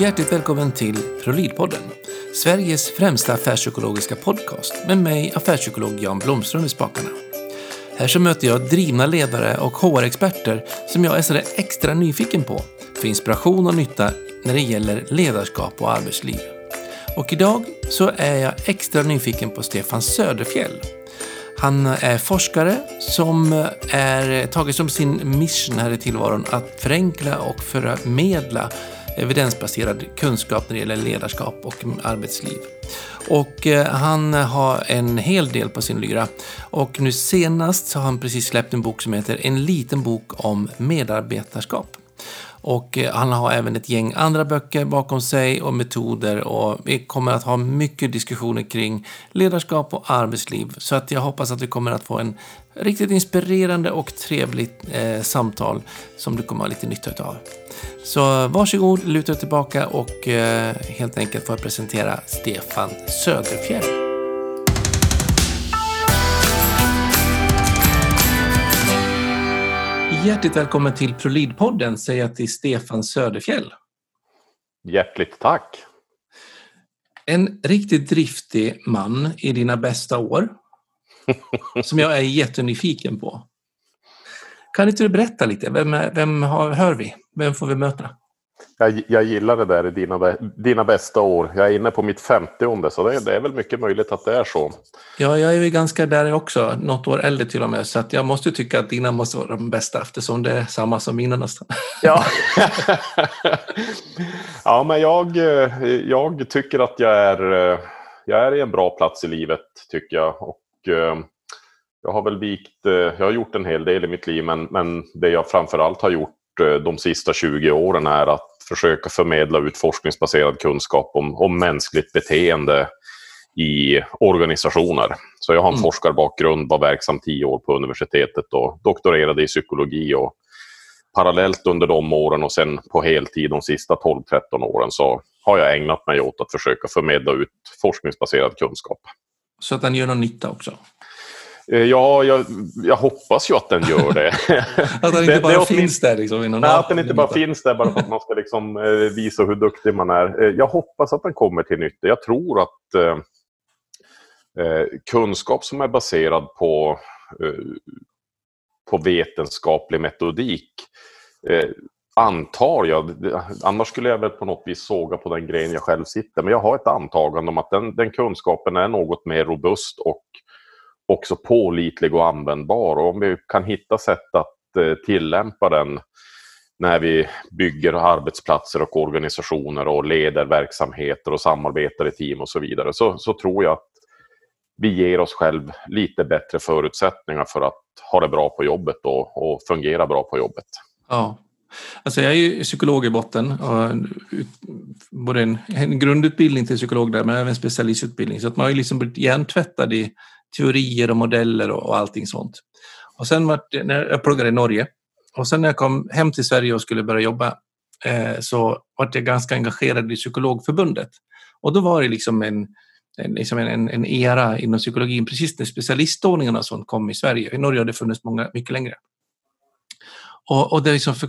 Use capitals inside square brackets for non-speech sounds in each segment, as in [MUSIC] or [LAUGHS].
Hjärtligt välkommen till ProLid-podden. Sveriges främsta affärspsykologiska podcast med mig, affärspsykolog Jan Blomström i spakarna. Här så möter jag drivna ledare och HR-experter som jag är sådär extra nyfiken på för inspiration och nytta när det gäller ledarskap och arbetsliv. Och idag så är jag extra nyfiken på Stefan Söderfjell. Han är forskare som är tagit som sin mission här i tillvaron att förenkla och förmedla evidensbaserad kunskap när det gäller ledarskap och arbetsliv. Och eh, han har en hel del på sin lyra. Och nu senast så har han precis släppt en bok som heter En liten bok om medarbetarskap. Och eh, han har även ett gäng andra böcker bakom sig och metoder och vi kommer att ha mycket diskussioner kring ledarskap och arbetsliv. Så att jag hoppas att vi kommer att få en riktigt inspirerande och trevligt eh, samtal som du kommer att ha lite nytta av. Så varsågod, luta tillbaka och eh, helt enkelt få presentera Stefan Söderfjell. Hjärtligt välkommen till ProLid-podden säger jag till Stefan Söderfjell. Hjärtligt tack. En riktigt driftig man i dina bästa år som jag är jättenyfiken på. Kan inte du berätta lite? Vem, vem har, hör vi? Vem får vi möta? Jag, jag gillar det där, dina, dina bästa år. Jag är inne på mitt 50 så det, det, är väl mycket möjligt att det är så. Ja, jag är ju ganska där också, något år äldre till och med, så jag måste tycka att dina måste vara de bästa eftersom det är samma som mina nästan. [LAUGHS] Ja, ja men jag, jag tycker att jag är, jag är i en bra plats i livet, tycker jag. Och, eh, jag har väl vikt, eh, jag har gjort en hel del i mitt liv, men, men det jag framförallt har gjort eh, de sista 20 åren är att försöka förmedla ut forskningsbaserad kunskap om, om mänskligt beteende i organisationer. Så jag har en mm. forskarbakgrund, var verksam tio år på universitetet och doktorerade i psykologi. Och parallellt under de åren och sen på heltid de sista 12-13 åren så har jag ägnat mig åt att försöka förmedla ut forskningsbaserad kunskap. Så att den gör någon nytta också? Eh, ja, jag, jag, hoppas ju att den gör det. [LAUGHS] att den inte [LAUGHS] bara det, finns där? Liksom, nej, att den inte bara finns där bara för att man ska liksom, eh, visa hur duktig man är. Eh, jag hoppas att den kommer till nytta. Jag tror att eh, kunskap som är baserad på, eh, på vetenskaplig metodik eh, antar jag, annars skulle jag väl på något vis såga på den grejen jag själv sitter, men jag har ett antagande om att den, den kunskapen är något mer robust och också pålitlig och användbar. Och om vi kan hitta sätt att eh, tillämpa den när vi bygger arbetsplatser och organisationer och leder verksamheter och samarbetar i team och så vidare så, så tror jag att vi ger oss själv lite bättre förutsättningar för att ha det bra på jobbet och, och fungera bra på jobbet. Ja, Alltså jag är ju psykolog i botten. Och både en, en grundutbildning till psykolog där men även specialistutbildning. Så att man har ju liksom blivit hjärntvättad i teorier och modeller och, och allting sånt. Och sen var det, när jag pluggade i Norge och sen när jag kom hem till Sverige och skulle börja jobba eh, så var jag ganska engagerad i Psykologförbundet. Och då var det liksom en, en, liksom en, en era inom psykologin precis när specialistordningarna som kom i Sverige. I Norge har det funnits många, mycket längre. Och, och det liksom för,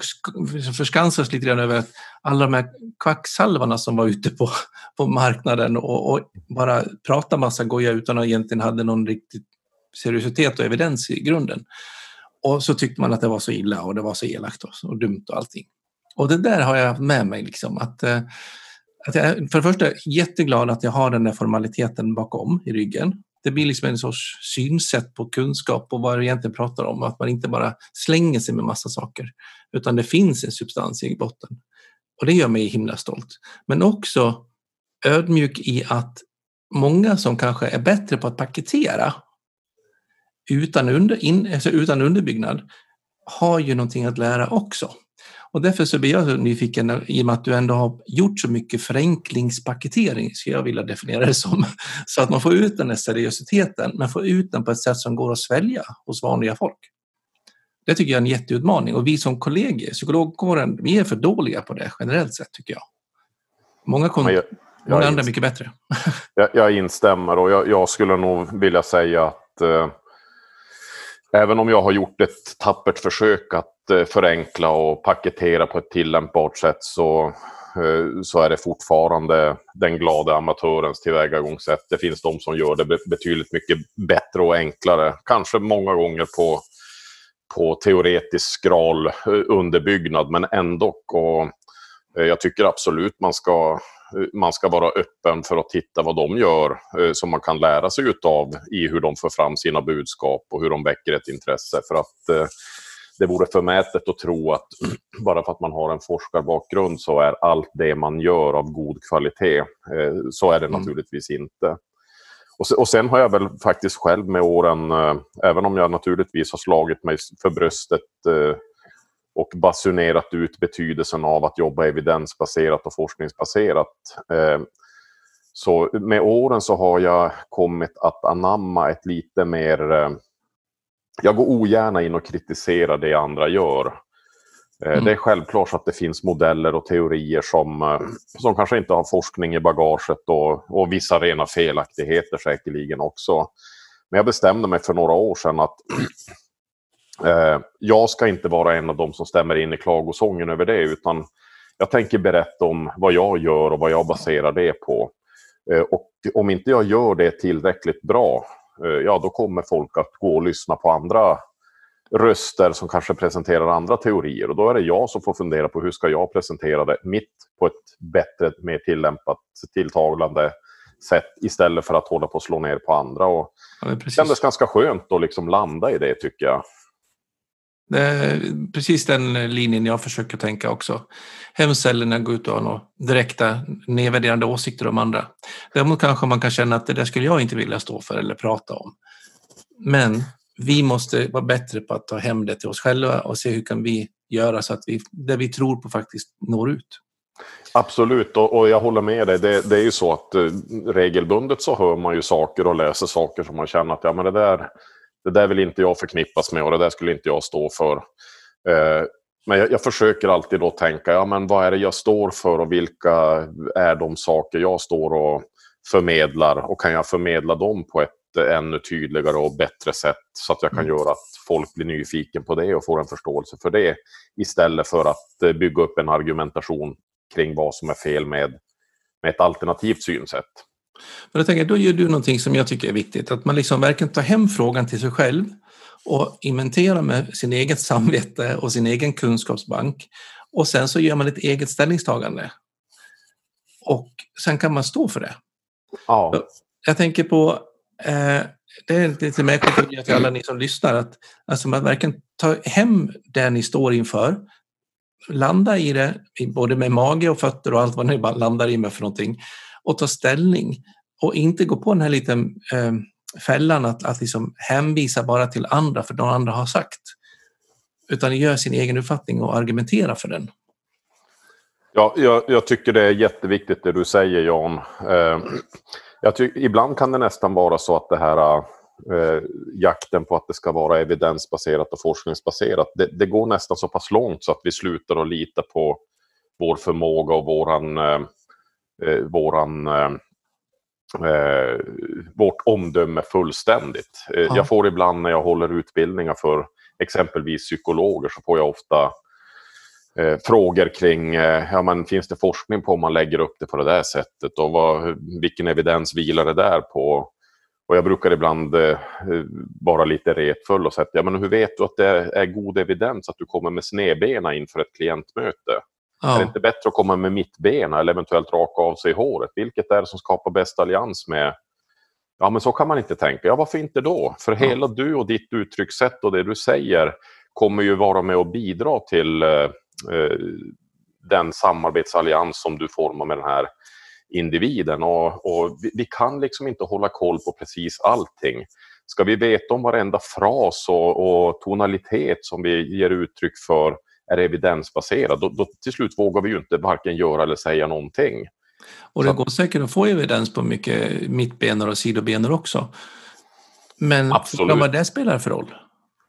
liksom lite grann över att alla de här kvacksalvarna som var ute på, på marknaden och, och bara pratade massa goja utan att egentligen hade någon riktig seriositet och evidens i grunden. Och så tyckte man att det var så illa och det var så elakt och, och dumt och allting. Och det där har jag med mig. Liksom, att, eh, att jag, för det första jätteglad att jag har den där formaliteten bakom i ryggen det blir liksom en sorts synsätt på kunskap och vad det egentligen pratar om. Att man inte bara slänger sig med massa saker, utan det finns en substans i botten. Och det gör mig himla stolt. Men också ödmjuk i att många som kanske är bättre på att paketera utan, under, in, alltså utan underbyggnad har ju någonting att lära också. Och därför så blir jag så nyfiken, i och med att du ändå har gjort så mycket förenklingspaketering, skulle jag vilja definiera det som, så att man får ut den här seriositeten, men får ut den på ett sätt som går att svälja hos vanliga folk. Det tycker jag är en jätteutmaning och vi som kollegor, psykologkåren, vi är för dåliga på det generellt sett tycker jag. Många, kon- jag, jag många andra är mycket bättre. [LAUGHS] jag, jag instämmer och jag, jag, skulle nog vilja säga att eh, även om jag har gjort ett tappert försök att Eh, förenkla och paketera på ett tillämpbart sätt så, eh, så är det fortfarande den glada amatörens tillvägagångssätt. Det finns de som gör det betydligt mycket bättre och enklare. Kanske många gånger på, på teoretisk skral eh, underbyggnad, men ändå. Och jag tycker absolut man ska, man ska vara öppen för att titta vad de gör som man kan lära sig utav i hur de för fram sina budskap och hur de väcker ett intresse. För att det vore förmätet att tro att [CLEARS THROAT] bara för att man har en forskarbakgrund så är allt det man gör av god kvalitet. Eh, så är det mm. naturligtvis inte. Och sen, har jag väl faktiskt själv med åren, eh, även om jag naturligtvis har slagit mig för bröstet eh, och basunerat ut betydelsen av att jobba evidensbaserat och forskningsbaserat. Så med åren så har jag kommit att anamma ett lite mer jag går ogärna in och kritiserar det andra gör. Eh, mm. Det är självklart att det finns modeller och teorier som, eh, som kanske inte har forskning i bagaget och, och vissa rena felaktigheter säkerligen också. Men jag bestämde mig för några år sedan att [CLEARS THROAT] eh, jag ska inte vara en av dem som stämmer in i klagosången över det, utan jag tänker berätta om vad jag gör och vad jag baserar det på. Eh, och om inte jag gör det tillräckligt bra ja då kommer folk att gå och lyssna på andra röster som kanske presenterar andra teorier. Och då är det jag som får fundera på hur ska jag presentera det mitt på ett bättre, mer tillämpat, tilltalande sätt istället för att hålla på att slå ner på andra. Och ja, det kändes ganska skönt att liksom landa i det tycker jag. Det är precis den linjen jag försöker tänka också. Hemcellerna går ut och har några direkta nedvärderande åsikter om andra. Däremot kanske man kan känna att det där skulle jag inte vilja stå för eller prata om. Men vi måste vara bättre på att ta hem det till oss själva och se hur kan vi göra så att vi, det vi tror på faktiskt når ut. Absolut, och, jag håller med dig. Det, det är ju så att eh, regelbundet så hör man ju saker och läser saker som man känner att ja, men det där det där vill inte jag förknippas med och det där skulle inte jag stå för. Eh, men jag, jag, försöker alltid då tänka, ja men vad är det jag står för och vilka är de saker jag står och förmedlar och kan jag förmedla dem på ett ännu tydligare och bättre sätt så att jag kan mm. göra att folk blir nyfiken på det och får en förståelse för det istället för att eh, bygga upp en argumentation kring vad som är fel med, med ett alternativt synsätt. Men jag tänker, då gör du någonting som jag tycker är viktigt, att man liksom verkligen tar hem frågan till sig själv och inventerar med sin eget samvete och sin egen kunskapsbank. Och sen så gör man ett eget ställningstagande. Och sen kan man stå för det. Ja. Jag tänker på, eh, det är lite märkligt till alla ni som lyssnar, att alltså man verkligen tar hem det ni står inför, landa i det, både med mage och fötter och allt vad ni landar i med för någonting och ta ställning och inte gå på den här liten eh, fällan att, att liksom hänvisa bara till andra för de andra har sagt. Utan gör sin egen uppfattning och argumentera för den. Ja, jag, jag tycker det är jätteviktigt det du säger Jan. Eh, jag tycker, ibland kan det nästan vara så att det här eh, jakten på att det ska vara evidensbaserat och forskningsbaserat, det, det, går nästan så pass långt så att vi slutar att lita på vår förmåga och våran eh, våran, eh, eh, vårt omdöme fullständigt. Eh, ja. Jag får ibland när jag håller utbildningar för exempelvis psykologer så får jag ofta eh, frågor kring, eh, ja men finns det forskning på om man lägger upp det på det där sättet och vad, vilken evidens vilar det där på? Och jag brukar ibland eh, vara lite retfull och säga, ja men hur vet du att det är god evidens att du kommer med snedbena inför ett klientmöte? Ja. Är det inte bättre att komma med mittbena eller eventuellt raka av sig håret? Vilket är det som skapar bäst allians med... Ja, men så kan man inte tänka. Ja, varför inte då? För ja. hela du och ditt uttryckssätt och det du säger kommer ju vara med och bidra till eh, eh, den samarbetsallians som du formar med den här individen. Och, och vi, vi, kan liksom inte hålla koll på precis allting. Ska vi veta om varenda fras och, och tonalitet som vi ger uttryck för är evidensbaserad, då, då till slut vågar vi ju inte varken göra eller säga någonting. Och det går säkert att få evidens på mycket mittbenor och sidobenor också. Men Absolut. vad det spelar för roll?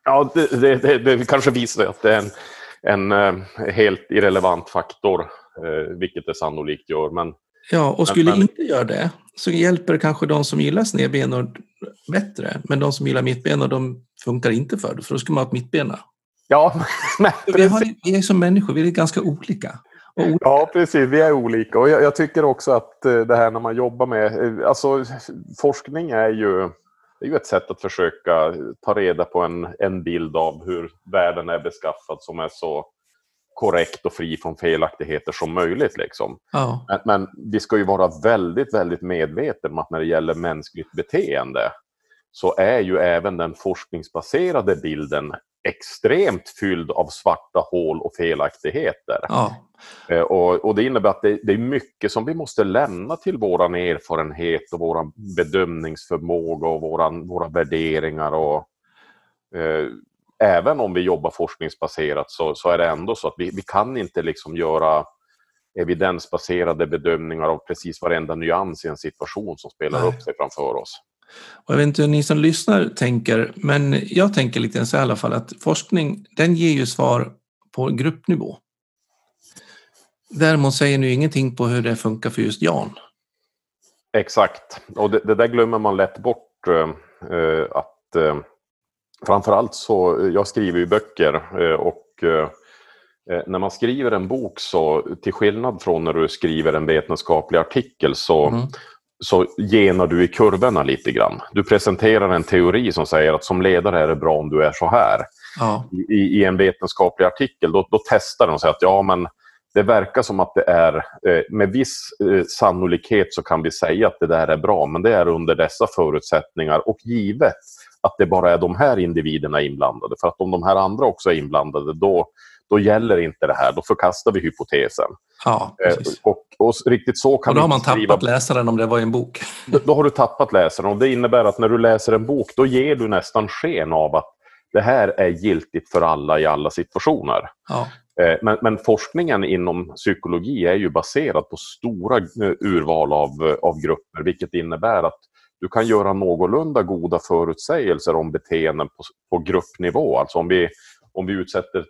Ja, det, det, det, det kanske visar att det är en, en uh, helt irrelevant faktor, uh, vilket det sannolikt gör. Men, ja, och skulle men, inte göra det så hjälper kanske de som gillar snedbenor bättre. Men de som gillar mittbenor, de funkar inte för det, för då ska man ha ett mittbena. Ja, [LAUGHS] men vi, har, vi är som människor, vi är ganska olika. Ja, precis. Vi är olika. Och jag, jag, tycker också att eh, det här när man jobbar med... Eh, alltså, forskning är ju, är ju ett sätt att försöka ta reda på en, en bild av hur världen är beskaffad som är så korrekt och fri från felaktigheter som möjligt. Liksom. Ja. Men, men, vi ska ju vara väldigt, väldigt medvetna om att när det gäller mänskligt beteende så är ju även den forskningsbaserade bilden extremt fylld av svarta hål och felaktigheter. Ja. Eh, och, och, Det innebär att det, det, är mycket som vi måste lämna till vår erfarenhet och vår bedömningsförmåga och våran, våra värderingar. Och, eh, även om vi jobbar forskningsbaserat så, så, är det ändå så att vi, vi kan inte liksom göra evidensbaserade bedömningar av precis varenda nyans i en situation som spelar Nej. upp sig framför oss. Och jag vet inte hur ni som lyssnar tänker, men jag tänker lite så i alla fall att forskning, den ger ju svar på gruppnivå. Däremot säger nu ingenting på hur det funkar för just Jan. Exakt, och det, det där glömmer man lätt bort eh, att eh, framförallt så, jag skriver ju böcker eh, och eh, när man skriver en bok så, till skillnad från när du skriver en vetenskaplig artikel så, mm så genar du i kurvorna lite grann. Du presenterar en teori som säger att som ledare är det bra om du är så här. Ja. I, I, en vetenskaplig artikel då, då testar de och säger att ja, men det verkar som att det är, eh, med viss eh, sannolikhet så kan vi säga att det där är bra, men det är under dessa förutsättningar och givet att det bara är de här individerna inblandade. För att om de här andra också är inblandade, då, då gäller inte det här. Då förkastar vi hypotesen. Ja, eh, och, och, riktigt så kan och då har man skriva... tappat läsaren om det var en bok. Då, då, har du tappat läsaren och det innebär att när du läser en bok då ger du nästan sken av att det här är giltigt för alla i alla situationer. Ja. Eh, men, men, forskningen inom psykologi är ju baserad på stora eh, urval av, av grupper vilket innebär att du kan göra någorlunda goda förutsägelser om beteenden på, på gruppnivå. Alltså om vi om vi utsätter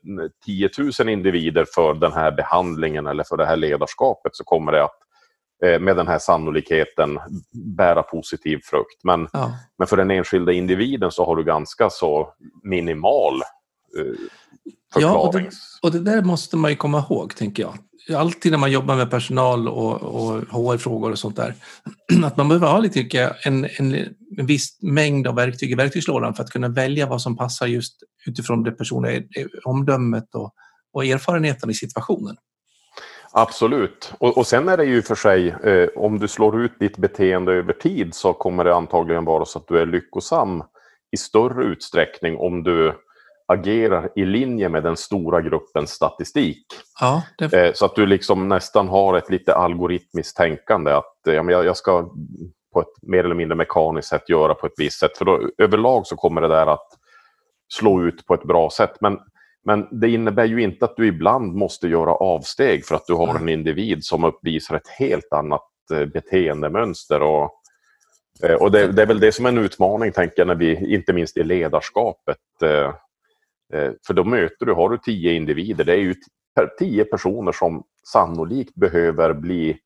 10 000 individer för den här behandlingen eller för det här ledarskapet så kommer det att eh, med den här sannolikheten bära positiv frukt. Men, ja. men för den enskilda individen så har du ganska så minimal eh, Ja, och det, och det, där måste man ju komma ihåg, tänker jag. Alltid när man jobbar med personal och, och HR-frågor och sånt där, [CLEARS THROAT] att man behöver ha lite, en, en, en viss mängd av verktyg i verktygslådan för att kunna välja vad som passar just utifrån det personliga omdömet och, och erfarenheten i situationen. Absolut. Och, och sen är det ju för sig, eh, om du slår ut ditt beteende över tid så kommer det antagligen vara så att du är lyckosam i större utsträckning om du agerar i linje med den stora gruppens statistik. Ja, det... Eh, så att du liksom nästan har ett lite algoritmiskt tänkande att ja, jag ska på ett mer eller mindre mekaniskt sätt göra på ett visst sätt. För då, överlag så kommer det där att slå ut på ett bra sätt. Men, men det innebär ju inte att du ibland måste göra avsteg för att du har en individ som uppvisar ett helt annat eh, beteendemönster. Och, eh, och det, det, är väl det som är en utmaning, tänker jag, när vi, inte minst i ledarskapet. Eh, för då möter du, har du tio individer, det är ju tio personer som sannolikt behöver bli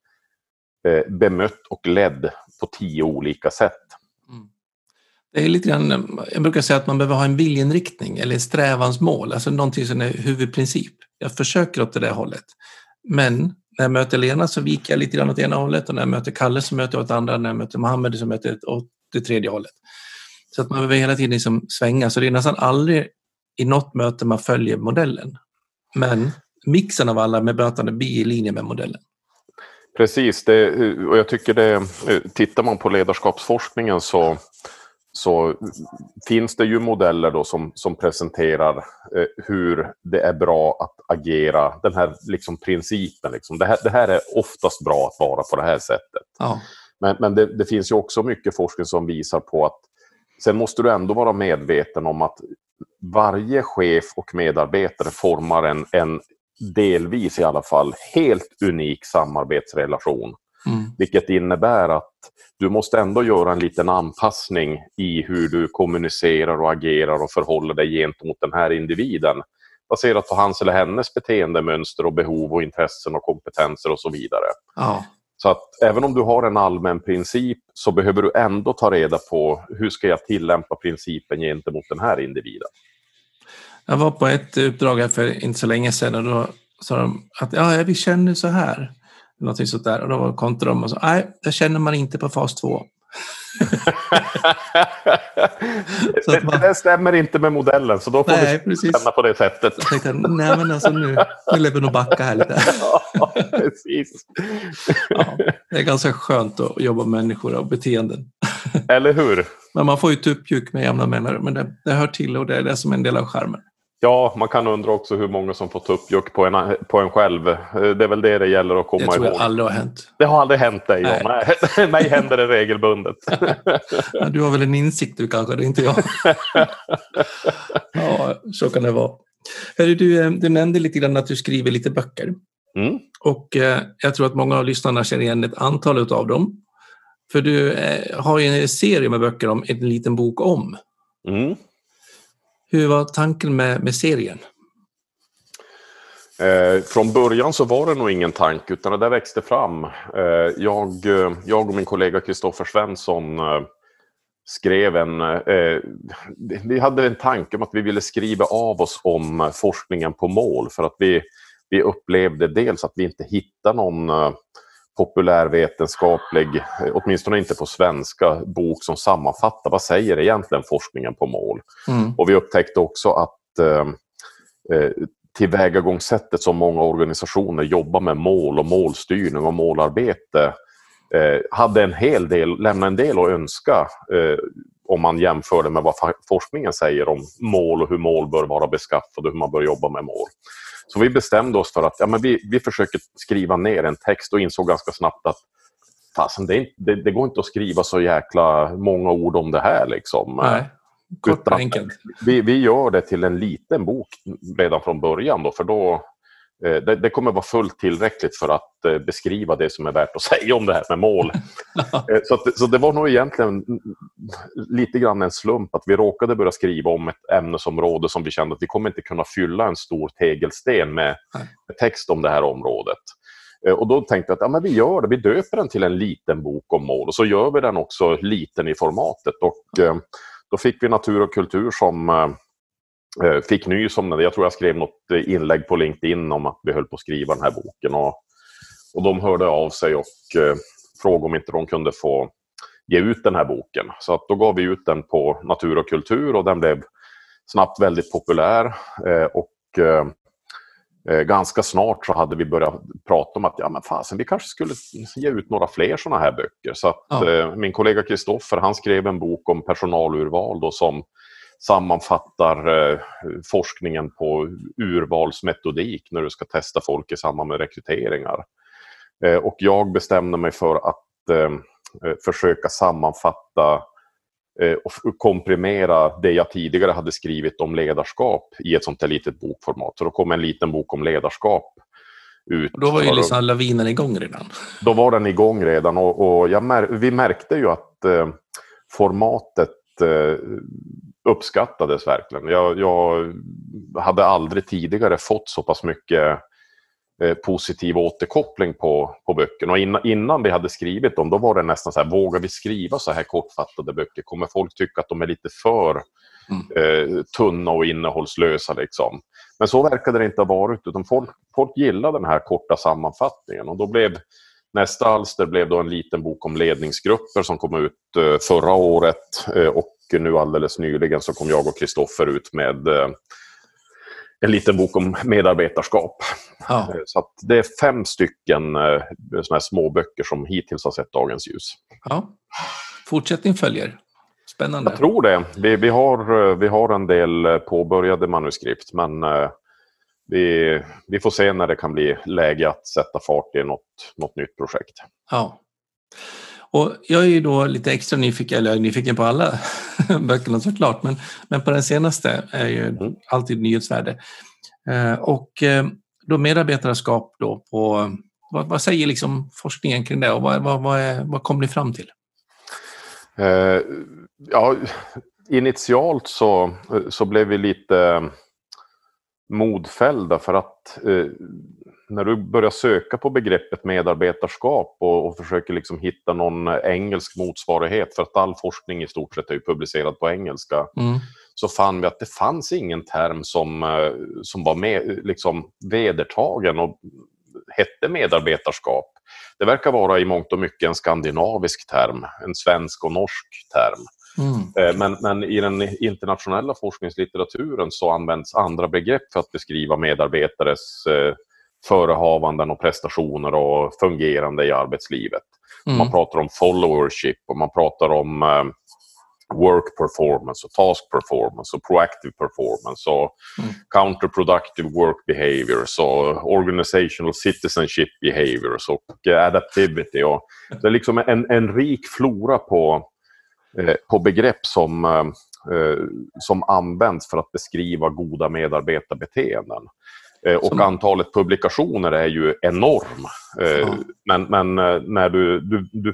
eh, bemött och ledd på tio olika sätt. Mm. Det är lite grann, eh, jag brukar säga att man behöver ha en viljeinriktning eller strävansmål, alltså någonting som är huvudprincip. Jag försöker åt det där hållet. Men när jag möter Lena så viker jag lite grann åt ena hållet och när jag möter Kalle så möter jag åt andra, när jag möter Mohammed så möter jag åt det tredje hållet. Så att man behöver hela tiden liksom svänga, så det är nästan aldrig i något möte man följer modellen. Men mixen av alla med bemötande blir i linje med modellen. Precis, det, och jag tycker det, tittar man på ledarskapsforskningen så, så finns det ju modeller då som, som presenterar eh, hur det är bra att agera, den här liksom principen. Liksom. Det, här, det här är oftast bra att vara på det här sättet. Ja. Men, men det, det, finns ju också mycket forskning som visar på att sen måste du ändå vara medveten om att varje chef och medarbetare formar en, en delvis i alla fall helt unik samarbetsrelation. Mm. Vilket innebär att du måste ändå göra en liten anpassning i hur du kommunicerar och agerar och förhåller dig gentemot den här individen. Baserat på hans eller hennes beteendemönster och behov och intressen och kompetenser och så vidare. Ja. Så att även om du har en allmän princip så behöver du ändå ta reda på hur ska jag tillämpa principen gentemot den här individen. Jag var på ett uppdrag här för inte så länge sedan och då sa de att ja, vi känner så här. Någonting sånt där. Och då kontrade de och sa nej, det känner man inte på fas 2 det, man, det stämmer inte med modellen, så då får nej, vi känna på det sättet. Jag tänkte, nej men alltså nu, nu vi nog backa här lite. [LAUGHS] ja, precis. Ja, det är ganska skönt att jobba med människor och beteenden. Eller hur? Men man får ju tuppjuk med jämna mellanrum, men det, det hör till och det är det som är en del av skärmen. Ja, man kan undra också hur många som får tuppjuck på en, på en själv. Det är väl det det gäller att komma ihåg. Det tror jag ihåg. aldrig har hänt. Det har aldrig hänt dig, Nej. Nej. [LAUGHS] Mig händer det regelbundet. [LAUGHS] Du har väl en insikt du kanske, det är inte jag. [LAUGHS] ja, så kan det vara. Hörru, du, eh, du nämnde lite grann att du skriver lite böcker. Mm. Och eh, jag tror att många av lyssnarna känner igen ett antal av dem. För du eh, har ju en serie med böcker om en liten bok om. Mm. Hur var tanken med, med serien? Eh, från början så var det nog ingen tanke utan det där växte fram. Eh, jag, eh, jag och min kollega Kristoffer Svensson eh, skrev en... Eh, vi hade en tanke om att vi ville skriva av oss om forskningen på mål för att vi, vi upplevde dels att vi inte hittade någon eh, populärvetenskaplig, åtminstone inte på svenska, bok som sammanfattar vad säger egentligen forskningen på mål. Mm. Och vi upptäckte också att eh, eh, tillvägagångssättet som många organisationer jobbar med mål och målstyrning och målarbete eh, hade en hel del, lämnade en del att önska eh, om man jämför det med vad forskningen säger om mål och hur mål bör vara beskaffade och hur man bör jobba med mål. Så vi bestämde oss för att ja, men vi, vi försöker skriva ner en text och insåg ganska snabbt att fasen, det, det, det, går inte att skriva så jäkla många ord om det här. Liksom. Nej, kort och enkelt. Vi, vi gör det till en liten bok redan från början, då, för då, det, det, kommer vara fullt tillräckligt för att eh, beskriva det som är värt att [LAUGHS] säga om det här med mål. [LAUGHS] Eh, så, att, så det var nog egentligen lite grann en slump att vi råkade börja skriva om ett ämnesområde som vi kände att vi kommer inte kunna fylla en stor tegelsten med, text om det här området. Och då tänkte jag att ja, men vi gör det, vi döper den till en liten bok om mål och så gör vi den också liten i formatet. Och, då fick vi Natur och kultur som Eh, fick nys om det. Jag tror jag skrev något eh, inlägg på LinkedIn om att vi höll på att skriva den här boken. Och, och de hörde av sig och eh, frågade om inte de kunde få ge ut den här boken. Så att då gav vi ut den på Natur och kultur och den blev snabbt väldigt populär. Eh, och eh, eh ganska snart så hade vi börjat prata om att ja, men fasen, vi kanske skulle ge ut några fler sådana här böcker. Så att, ja. min kollega Kristoffer skrev en bok om personalurval då, som sammanfattar eh, forskningen på urvalsmetodik när du ska testa folk i samband med rekryteringar. Eh, och jag bestämde mig för att eh, eh försöka sammanfatta eh, och komprimera det jag tidigare hade skrivit om ledarskap i ett sånt här litet bokformat. Så då kom en liten bok om ledarskap ut. Och då var ju liksom lavinen igång redan. Då var den igång redan och, och mär, vi märkte ju att eh, formatet uppskattades verkligen. Jag, jag, hade aldrig tidigare fått så pass mycket eh, positiv återkoppling på, på böckerna. Och innan, innan vi hade skrivit dem, då var det nästan så här, vågar vi skriva så här kortfattade böcker? Kommer folk tycka att de är lite för mm. eh, tunna och innehållslösa? Liksom? Men så verkade det inte ha varit, utan folk, folk gillade den här korta sammanfattningen. Och då blev nästa alster blev då en liten bok om ledningsgrupper som kom ut eh, förra året. Eh, och nu alldeles nyligen så kom jag och Kristoffer ut med eh, en liten bok om medarbetarskap. Ja. Eh, så det är fem stycken eh, såna små böcker som hittills har sett dagens ljus. Ja. Fortsättning följer. Spännande. Jag tror det. Vi, vi, har, vi har en del påbörjade manuskript men vi, vi får se när det kan bli läge att sätta fart i något, något nytt projekt. Ja. Och jag är ju då lite extra nyfiken, eller jag är nyfiken på alla [LAUGHS] böckerna såklart, men, men på den senaste är ju mm. alltid nyhetsvärde. Eh, och eh, då medarbetarskap då på, vad, vad, säger liksom forskningen kring det och vad, vad, vad, är, vad kom ni fram till? Eh, ja, initialt så, så blev vi lite modfällda för att eh, när du börjar söka på begreppet medarbetarskap och, och, försöker liksom hitta någon engelsk motsvarighet, för att all forskning i stort sett är publicerad på engelska, mm. så fann vi att det fanns ingen term som, eh, som var med, liksom vedertagen och hette medarbetarskap. Det verkar vara i mångt och mycket en skandinavisk term, en svensk och norsk term. Mm. Eh, men, men, i den internationella forskningslitteraturen så används andra begrepp för att beskriva medarbetares eh, förehavanden och prestationer och fungerande i arbetslivet. Mm. Man pratar om followership och man pratar om eh, work performance och task performance och proactive performance och mm. counterproductive work behaviors och organizational citizenship behaviors och adaptivity. Och det är liksom en, en rik flora på, eh, på begrepp som, eh, som används för att beskriva goda medarbetarbeteenden. Eh, och Som... antalet publikationer är ju enorm. Eh, ja. Men, men eh, när du, du, du,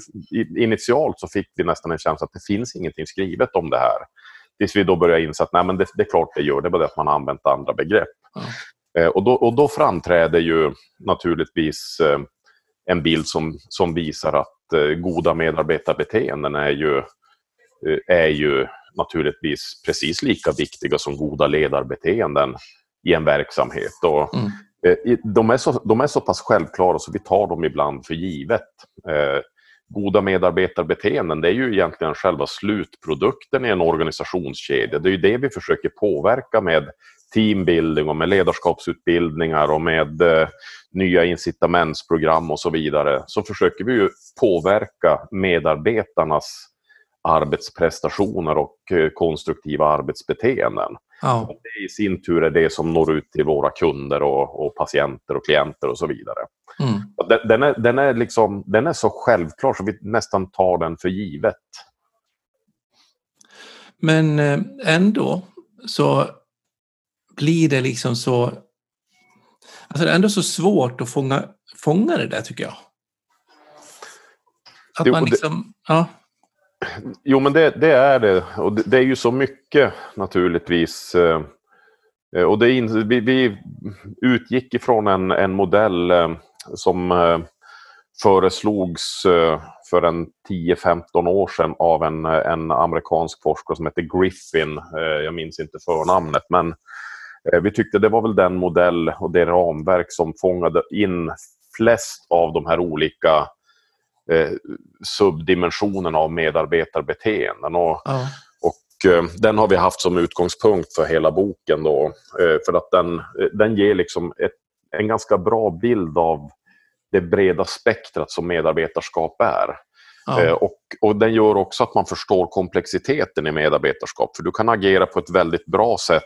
initialt så fick vi nästan en känsla att det finns ingenting skrivet om det här. Tills vi då började inse att nej, men det, det är klart det gör, det är bara det att man har använt andra begrepp. Ja. Och, då, och då framträder ju naturligtvis en bild som, som visar att goda medarbetarbeteenden är ju, är ju naturligtvis precis lika viktiga som goda ledarbeteenden i en verksamhet. Och, mm. eh, de, är så, de är så pass självklara så vi tar dem ibland för givet. Eh, goda medarbetarbeteenden, det är ju egentligen själva slutprodukten i en organisationskedja. Det är ju det vi försöker påverka med teambuilding och med ledarskapsutbildningar och med eh, nya incitamentsprogram och så vidare. Så försöker vi ju påverka medarbetarnas arbetsprestationer och eh, konstruktiva arbetsbeteenden. Ja. Och det i sin tur är det som når ut till våra kunder och, och patienter och klienter och så vidare. Mm. Den, den, är, den, är liksom, den är så självklar så vi nästan tar den för givet. Men eh, ändå så blir det liksom så... Alltså det är ändå så svårt att fånga, fånga det där tycker jag. Att man liksom... Ja. Jo, men det, det, är det. Och det, det, är ju så mycket naturligtvis. Eh, eh, och det in, vi, vi, utgick ifrån en, en modell eh, som föreslogs för en 10-15 år sedan av en, en amerikansk forskare som heter Griffin. Jag minns inte förnamnet, men vi tyckte det var väl den modell och det ramverk som fångade in flest av de här olika eh, subdimensionen av medarbetarbeteenden. Och, ja. och eh, den har vi haft som utgångspunkt för hela boken. Då, eh, för att den, den ger liksom ett, en ganska bra bild av det breda spektrat som medarbetarskap är. Ja. Och, och den gör också att man förstår komplexiteten i medarbetarskap. För du kan agera på ett väldigt bra sätt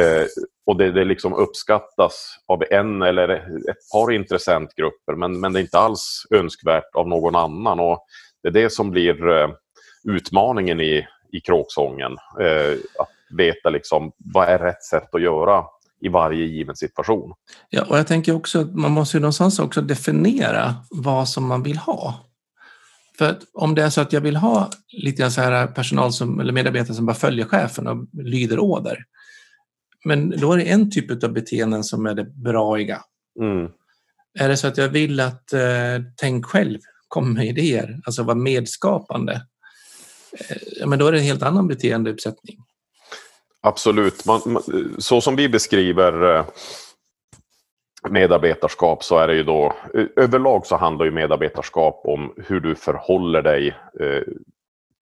Eh, och det, det liksom uppskattas av en eller ett par intressentgrupper men, men det är inte alls önskvärt av någon annan. Och det är det som blir eh, utmaningen i, i kråksången. Eh, att veta liksom, vad är rätt sätt att göra i varje given situation. Ja, och jag tänker också att man måste ju någonstans också definiera vad som man vill ha. För att om det är så att jag vill ha lite så här personal som, eller medarbetare som bara följer chefen och lyder order, men då är det en typ av beteenden som är det braiga. Mm. Är det så att jag vill att eh, tänk själv, kom med idéer, alltså vara medskapande, eh, men då är det en helt annan beteendeuppsättning. Absolut. Man, man, så som vi beskriver eh, medarbetarskap så är det ju då överlag så handlar ju medarbetarskap om hur du förhåller dig eh,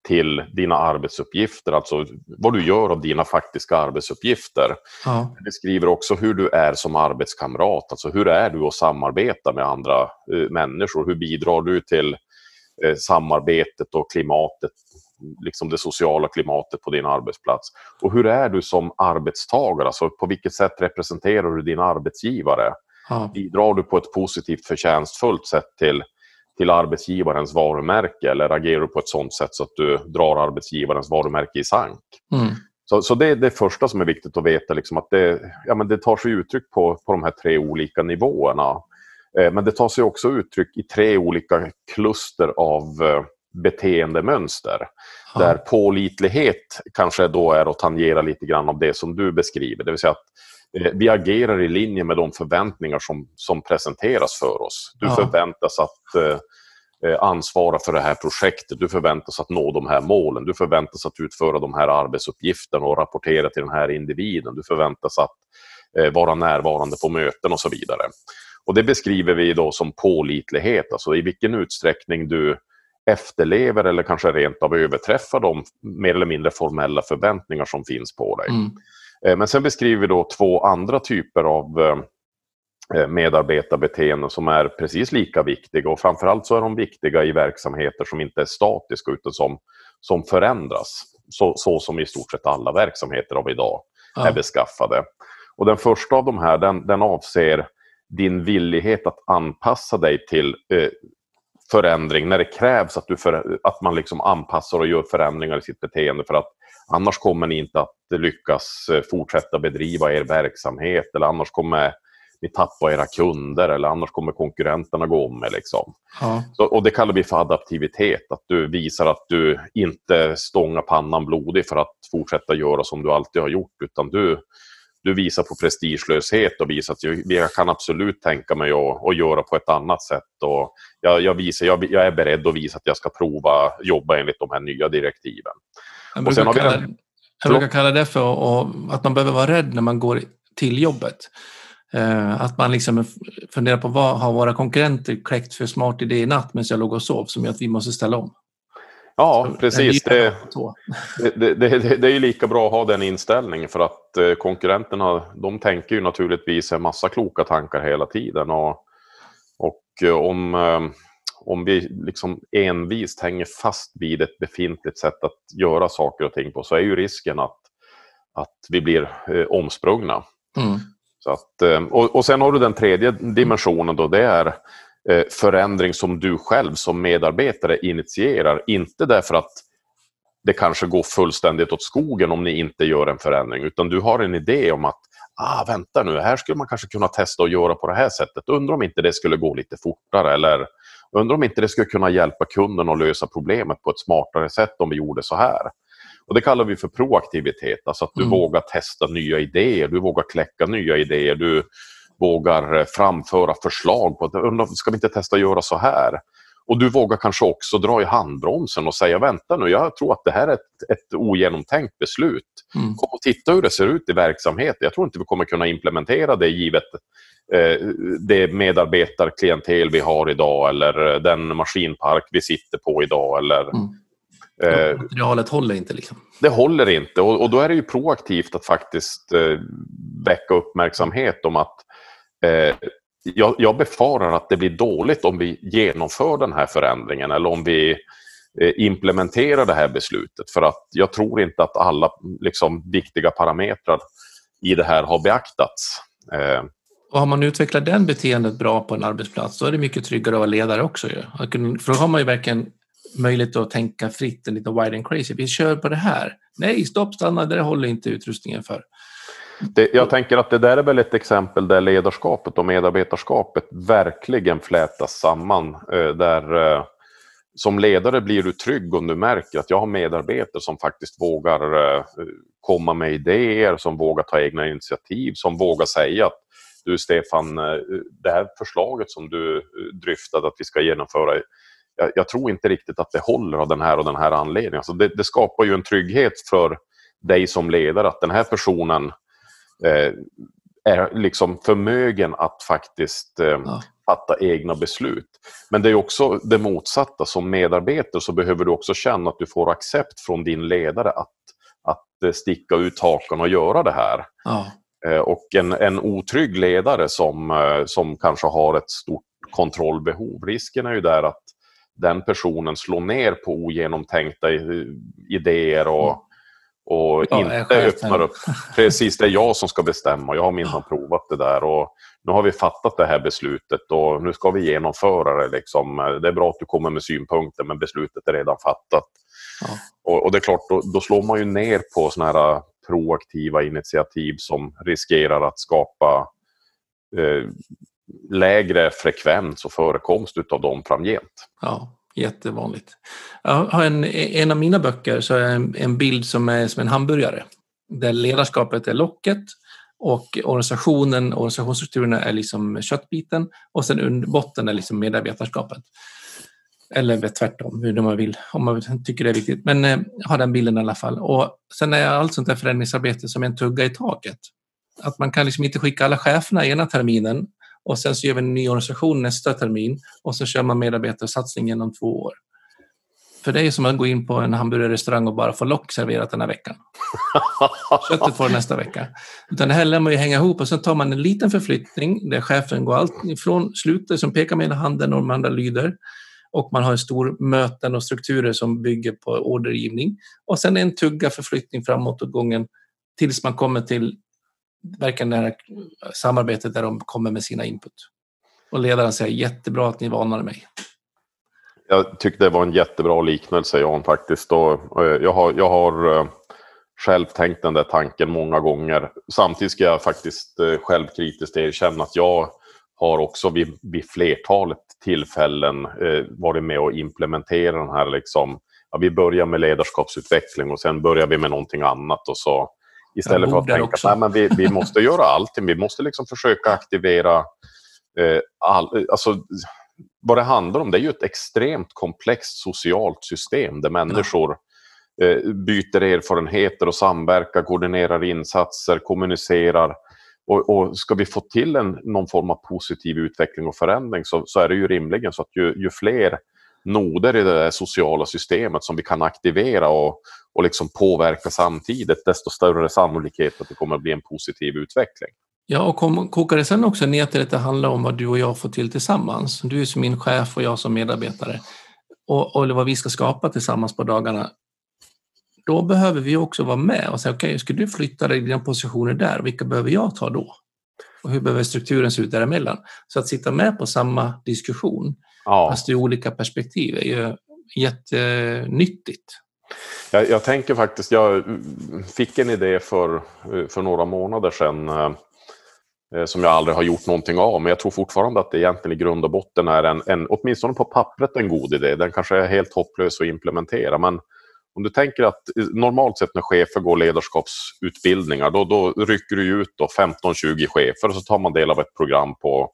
till dina arbetsuppgifter, alltså vad du gör av dina faktiska arbetsuppgifter. Ja. Det skriver också hur du är som arbetskamrat, alltså hur är du att samarbeta med andra eh, människor? Hur bidrar du till eh, samarbetet och klimatet, liksom det sociala klimatet på din arbetsplats? Och hur är du som arbetstagare, alltså på vilket sätt representerar du din arbetsgivare? Ja. Bidrar du på ett positivt förtjänstfullt sätt till till arbetsgivarens varumärke eller agerar du på ett sådant sätt så att du drar arbetsgivarens varumärke i sank? Mm. Så, så det är det första som är viktigt att veta, liksom att det, ja, men det tar sig uttryck på, på de här tre olika nivåerna. Eh, men det tar sig också uttryck i tre olika kluster av eh, beteendemönster. Ja. Där pålitlighet kanske då är att tangera lite grann av det som du beskriver. Det vill säga att vi agerar i linje med de förväntningar som, som presenteras för oss. Du ja. förväntas att, eh, eh, ansvara för det här projektet. Du förväntas att nå de här målen. Du förväntas att utföra de här arbetsuppgifterna och rapportera till den här individen. Du förväntas att eh, vara närvarande på möten och så vidare. Och Det beskriver vi då som pålitlighet, alltså i vilken utsträckning du efterlever eller kanske rent av överträffar de mer eller mindre formella förväntningar som finns på dig. Mm. Eh, men sen beskriver vi då två andra typer av eh, eh, medarbetarbeteenden som är precis lika viktiga och framförallt så är de viktiga i verksamheter som inte är statiska utan som, som förändras. Så, så som i stort sett alla verksamheter av idag ja. är beskaffade. Och den första av de här den, den avser din villighet att anpassa dig till eh, förändring när det krävs att, du för, att man liksom anpassar och gör förändringar i sitt beteende för att annars kommer ni inte att lyckas eh, fortsätta bedriva er verksamhet eller annars kommer ni tappa era kunder eller annars kommer konkurrenterna gå om er. Liksom. Ja. Så, och det kallar vi för adaptivitet, att du visar att du inte stångar pannan blodig för att fortsätta göra som du alltid har gjort, utan du, du visar på prestigelöshet och visar att jag, jag kan absolut tänka mig att, att göra på ett annat sätt. Och jag, jag, visar, jag, jag är beredd att visa att jag ska prova jobba enligt de här nya direktiven. Jag brukar, kalla, den, jag brukar kalla det för att man behöver vara rädd när man går till jobbet. Eh, att man liksom funderar på vad har våra konkurrenter kläckt för smart idé i natt medan jag låg och sov som gör att vi måste ställa om. Ja, precis. Det, det, det, det, är ju lika bra att ha den inställningen för att eh, konkurrenterna de tänker ju naturligtvis en massa kloka tankar hela tiden. Och, och eh, om, om vi liksom envist hänger fast vid ett befintligt sätt att göra saker och ting på så är ju risken att, att vi blir omsprungna. Mm. Så att, och, och sen har du den tredje dimensionen då, det är Eh, förändring som du själv som medarbetare initierar. Inte därför att det kanske går fullständigt åt skogen om ni inte gör en förändring, utan du har en idé om att ah, vänta nu, här skulle man kanske kunna testa att göra på det här sättet. Undrar om inte det skulle gå lite fortare eller undrar om inte det skulle kunna hjälpa kunden att lösa problemet på ett smartare sätt om vi gjorde så här. Och Det kallar vi för proaktivitet, alltså att du mm. vågar testa nya idéer, du vågar kläcka nya idéer, du vågar eh, framföra förslag på att ska vi inte testa att göra så här? Och du vågar kanske också dra i handbromsen och säga vänta nu, jag tror att det här är ett, ett ogenomtänkt beslut. Mm. Kom och titta hur det ser ut i verksamheten. Jag tror inte vi kommer kunna implementera det givet eh, det medarbetarklientel vi har idag eller den maskinpark vi sitter på idag. Eller, mm. Eh, materialet håller inte. Liksom. Det håller inte och, och, då är det ju proaktivt att faktiskt eh, väcka uppmärksamhet om att Eh, jag, jag, befarar att det blir dåligt om vi genomför den här förändringen eller om vi eh, implementerar det här beslutet. För att jag tror inte att alla liksom, viktiga parametrar i det här har beaktats. Eh. Och har man utvecklat den beteendet bra på en arbetsplats då är det mycket tryggare att vara ledare också. Ju. För då har man ju verkligen möjlighet att tänka fritt, lite wide and crazy. Vi kör på det här. Nej, stopp, stanna, det håller inte utrustningen för. Det, jag tänker att det där är väl ett exempel där ledarskapet och medarbetarskapet verkligen flätas samman. Eh, där eh, som ledare blir du trygg om du märker att jag har medarbetare som faktiskt vågar eh, komma med idéer, som vågar ta egna initiativ, som vågar säga att du Stefan, det här förslaget som du dryftade att vi ska genomföra, jag, jag, tror inte riktigt att det håller av den här och den här anledningen. Alltså det, det skapar ju en trygghet för dig som ledare att den här personen är liksom förmögen att faktiskt eh, ja. fatta egna beslut. Men det är också det motsatta. Som medarbetare så behöver du också känna att du får accept från din ledare att, att eh, sticka ut hakan och göra det här. Ja. Eh, och en, en otrygg ledare som, eh, som kanske har ett stort kontrollbehov, risken är ju där att den personen slår ner på ogenomtänkta idéer och mm och ja, inte öppnar upp. Precis, det är jag som ska bestämma. Jag har minsann provat det där och nu har vi fattat det här beslutet och nu ska vi genomföra det. Liksom. Det är bra att du kommer med synpunkter men beslutet är redan fattat. Ja. Och, och, det är klart, då, då, slår man ju ner på såna här proaktiva initiativ som riskerar att skapa eh, lägre frekvens och förekomst av dem framgent. Ja. Jättevanligt. Jag har en, en av mina böcker så är en, en bild som är som en hamburgare. Där ledarskapet är locket och organisationen, organisationsstrukturerna är liksom köttbiten och sen under botten är liksom medarbetarskapet. Eller tvärtom, hur man vill, om man tycker det är viktigt. Men eh, ha den bilden i alla fall. Och sen är allt sånt där förändringsarbete som en tugga i taket. Att man kan liksom inte skicka alla cheferna ena terminen och sen så gör vi en ny organisation nästa termin och så kör man medarbetarsatsning genom två år. För det är som att gå in på en hamburgerrestaurang och bara få lock serverat den här veckan. [LAUGHS] Köttet får nästa vecka. Utan det här lär man ju hänga ihop och sen tar man en liten förflyttning där chefen går allt ifrån slutet som pekar med handen och de andra lyder och man har en stor möten och strukturer som bygger på ordergivning och sen en tugga förflyttning framåt och gången tills man kommer till verkar nära här samarbetet där de kommer med sina input. Och ledaren säger jättebra att ni varnade mig. Jag tyckte det var en jättebra liknelse Jan faktiskt. Och eh, jag har, jag har eh, själv tänkt den där tanken många gånger. Samtidigt ska jag faktiskt eh, självkritiskt erkänna att jag har också vid, vid flertalet tillfällen eh, varit med och implementerat den här liksom, ja, vi börjar med ledarskapsutveckling och sen börjar vi med någonting annat och så istället för att tänka att nej, vi, vi måste göra allting, vi måste liksom försöka aktivera eh, all, alltså, vad det handlar om det är ju ett extremt komplext socialt system där människor eh, byter erfarenheter och samverkar, koordinerar insatser, kommunicerar. Och, och, ska vi få till en, någon form av positiv utveckling och förändring så, så är det ju rimligen så att ju, ju fler noder i det där sociala systemet som vi kan aktivera och, och liksom påverka samtidigt, desto större sannolikhet att det kommer att bli en positiv utveckling. Ja, och kom, kokar det sen också ner till att det handlar om vad du och jag får till tillsammans. Du är som min chef och jag som medarbetare. Och, och vad vi ska skapa tillsammans på dagarna då behöver vi också vara med och säga, okej, okay, ska du flytta dig dina positioner där, vilka behöver jag ta då? Och hur behöver strukturen se ut däremellan? Så att sitta med på samma diskussion, ja. fast ur olika perspektiv, är ju jättenyttigt. Jag, jag tänker faktiskt, jag fick en idé för, för några månader sedan eh, som jag aldrig har gjort någonting av, men jag tror fortfarande att det egentligen i grund och botten är en, en åtminstone på pappret, en god idé. Den kanske är helt hopplös att implementera, men om du tänker att normalt sett när chefer går ledarskapsutbildningar då, då rycker du ut 15-20 chefer och så tar man del av ett program på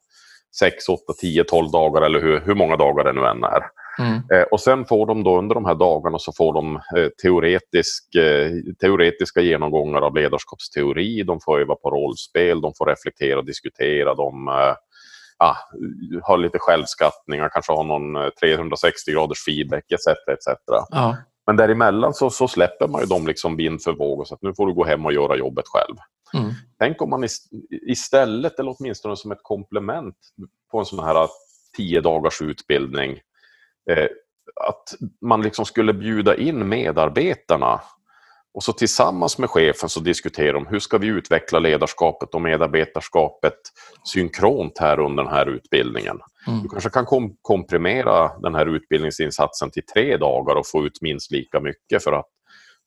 6, 8, 10, 12 dagar eller hur, hur många dagar det nu än är. Mm. Eh, och sen får de då under de här dagarna så får de eh, teoretisk, eh, teoretiska genomgångar av ledarskapsteori, de får öva på rollspel, de får reflektera och diskutera, de eh, ah, har lite självskattningar, kanske har någon 360 eh, graders feedback etc. etc. Ja. Men däremellan så, så släpper man ju dem liksom vind för våg och så att nu får du gå hem och göra jobbet själv. Mm. Tänk om man istället, eller åtminstone som ett komplement på en sån här tio dagars utbildning, eh, att man liksom skulle bjuda in medarbetarna och så tillsammans med chefen så diskuterar de hur ska vi utveckla ledarskapet och medarbetarskapet synkront här under den här utbildningen. Mm. Du kanske kan kom komprimera den här utbildningsinsatsen till tre dagar och få ut minst lika mycket för att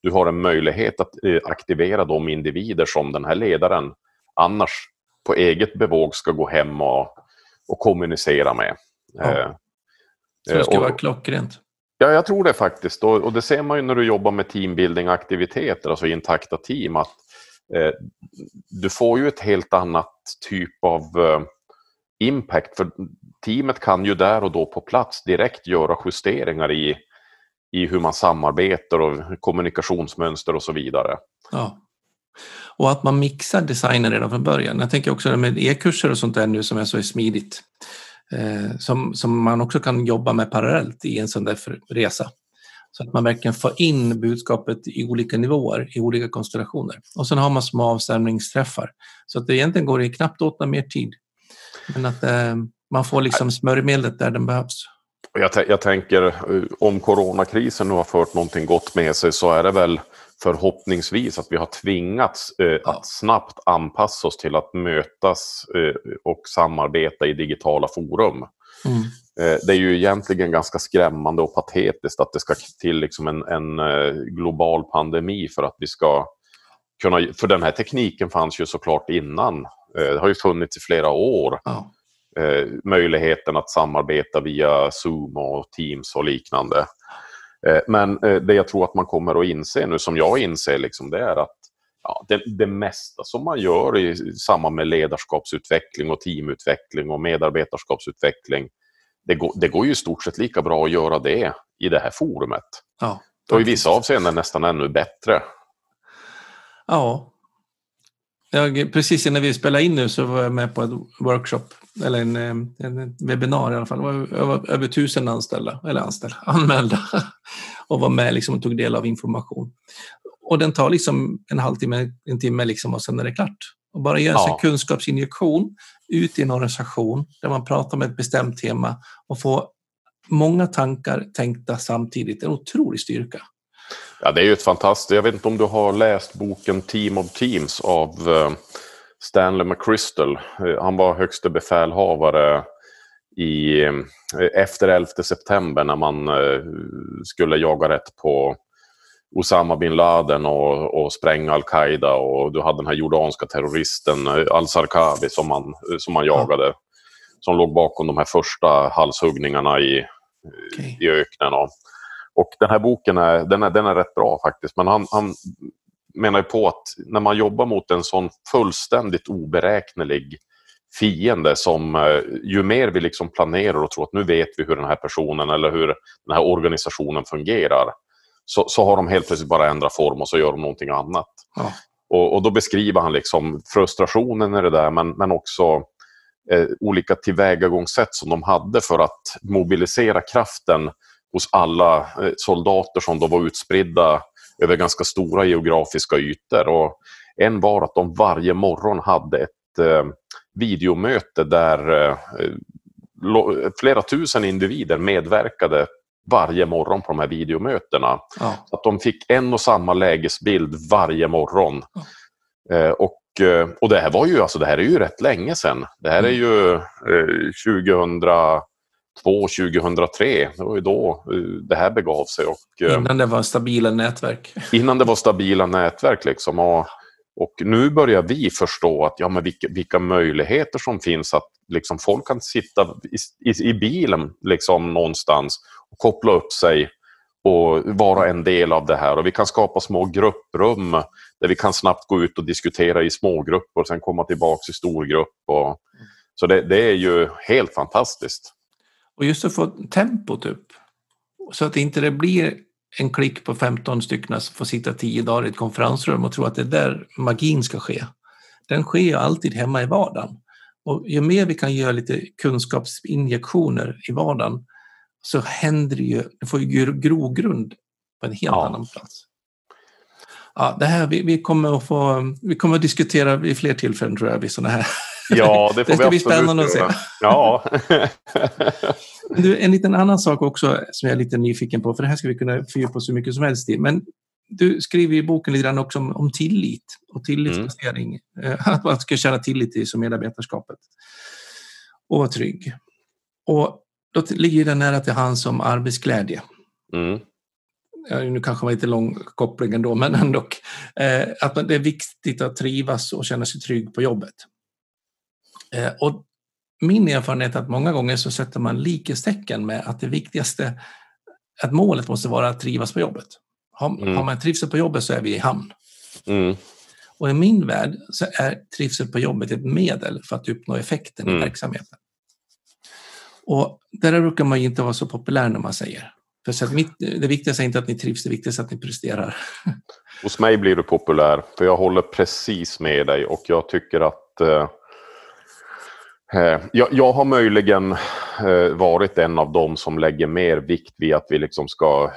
du har en möjlighet att eh, aktivera de individer som den här ledaren annars på eget bevåg ska gå hem och, och kommunicera med. Ja. Eh, så det ska och, vara klockrent. Ja, jag tror det faktiskt. Och, och, det ser man ju när du jobbar med teambuilding-aktiviteter, alltså intakta team, att eh, du får ju ett helt annat typ av eh, impact. För teamet kan ju där och då på plats direkt göra justeringar i, i hur man samarbetar och kommunikationsmönster och så vidare. Ja. Och att man mixar designen redan från början. Jag tänker också med e-kurser och sånt där nu som är så smidigt. Eh, som, som man också kan jobba med parallellt i en sån där resa. Så att man verkligen får in budskapet i olika nivåer, i olika konstellationer. Och sen har man små avstämningsträffar. Så att det egentligen går det knappt åt mer tid. Men att eh, man får liksom smörjmedlet där den behövs. Jag, jag tänker eh, om coronakrisen nu har fört någonting gott med sig så är det väl förhoppningsvis att vi har tvingats eh, ja. att snabbt anpassa oss till att mötas eh, och samarbeta i digitala forum. Mm. Eh, det är ju egentligen ganska skrämmande och patetiskt att det ska till liksom en, en eh, global pandemi för att vi ska kunna... För den här tekniken fanns ju såklart innan. Eh, det har ju funnits i flera år. Ja. Möjligheten att samarbeta via Zoom och Teams och liknande. Eh, men eh, det jag tror att man kommer att inse nu, som jag inser, liksom, det är att ja, det, det mesta som man gör i samband med ledarskapsutveckling och teamutveckling och medarbetarskapsutveckling, det går, det går ju i stort sett lika bra att göra det i det här forumet. Ja, och i vissa avseenden nästan ännu bättre. Ja. Jag, precis innan vi spelade in nu så var jag med på ett workshop, eller en, en webbinar i alla fall. Det var, över tusen anställda, eller anställda, [LAUGHS] anmälda och var med liksom och tog del av information. Och den tar liksom en halvtimme, en timme liksom och sen är det klart. Och bara göra ja. en kunskapsinjektion ut i en organisation där man pratar om ett bestämt tema och få många tankar tänkta samtidigt. Det är en otrolig styrka. Ja, det är ju ett fantastiskt. Jag vet inte om du har läst boken Team of Teams av eh, Stanley McChrystal. Eh, han var högste befälhavare i, eh, efter 11 september när man skulle jaga rätt på Osama bin Laden och, och spränga al-Qaida och du hade den här jordanska terroristen al-Sarkawi som man, som man jagade. Som låg bakom de här första halshuggningarna i, okay. i öknen. Och, och den här boken är, den är, den är rätt bra faktiskt. Men han, han menar ju på att när man jobbar mot en sån fullständigt oberäknelig fiende som eh, ju mer vi liksom planerar och tror att nu vet vi hur den här personen eller hur den här organisationen fungerar så, så har de helt plötsligt bara ändrat form och så gör de någonting annat. Ja. Och, och, då beskriver han liksom frustrationen i det där men, men också eh, olika tillvägagångssätt som de hade för att mobilisera kraften hos alla eh, soldater som då var utspridda över ganska stora geografiska ytor. Och en var att de varje morgon hade ett eh, videomöte där eh, flera tusen individer medverkade varje morgon på de här videomötena. Ja. Att de fick en och samma lägesbild varje morgon. Ja. Eh, och, eh, och det här var ju, alltså det här är ju rätt länge sedan. Det här är mm. ju eh, 2000 2, 2003. Det var ju då eh, det här begav sig. Och, eh, innan det var stabila nätverk. Innan det var stabila nätverk. Liksom. Och, och nu börjar vi förstå att, ja, men vilka, vilka möjligheter som finns. att liksom, Folk kan sitta i, i, i bilen liksom, någonstans och koppla upp sig och vara en del av det här. Och Vi kan skapa små grupprum där vi kan snabbt gå ut och diskutera i smågrupper och sen komma tillbaka i storgrupp. Och... Så det, det är ju helt fantastiskt. Och just att få tempot upp så att inte det blir en klick på 15 stycken som får sitta tio dagar i ett konferensrum och tro att det är där magin ska ske. Den sker ju alltid hemma i vardagen. Och ju mer vi kan göra lite kunskapsinjektioner i vardagen så händer det ju, det får ju grogrund på en helt ja. annan plats. Ja, det här, vi, vi, kommer att få, vi kommer att diskutera vid fler tillfällen tror jag, vid sådana här. [LAUGHS] Ja, det får det ska bli spännande att se. Ja. [LAUGHS] [LAUGHS] du, en liten annan sak också som jag är lite nyfiken på, för det här ska vi kunna fördjupa oss så mycket som helst i. Men du skriver i boken lite grann också om, om tillit och tillitsbasering. Mm. Att man ska känna tillit till som medarbetarskapet och vara trygg. Och då ligger det nära till hands som arbetsglädje. Mm. Ja, nu kanske var lite lång koppling ändå, men ändå. Eh, att det är viktigt att trivas och känna sig trygg på jobbet. Eh, och min erfarenhet är att många gånger så sätter man likhetstecken med att det viktigaste, att målet måste vara att trivas på jobbet. Har, mm. har man trivsel på jobbet så är vi i hamn. Mm. Och i min värld så är trivsel på jobbet ett medel för att uppnå effekten mm. i verksamheten. Och där brukar man inte vara så populär när man säger. För så mitt, det viktigaste är inte att ni trivs, det viktigaste är att ni presterar. Hos mig blir du populär, för jag håller precis med dig och jag tycker att eh Eh, jag, jag, har möjligen eh, varit en av dem som lägger mer vikt vid att vi liksom ska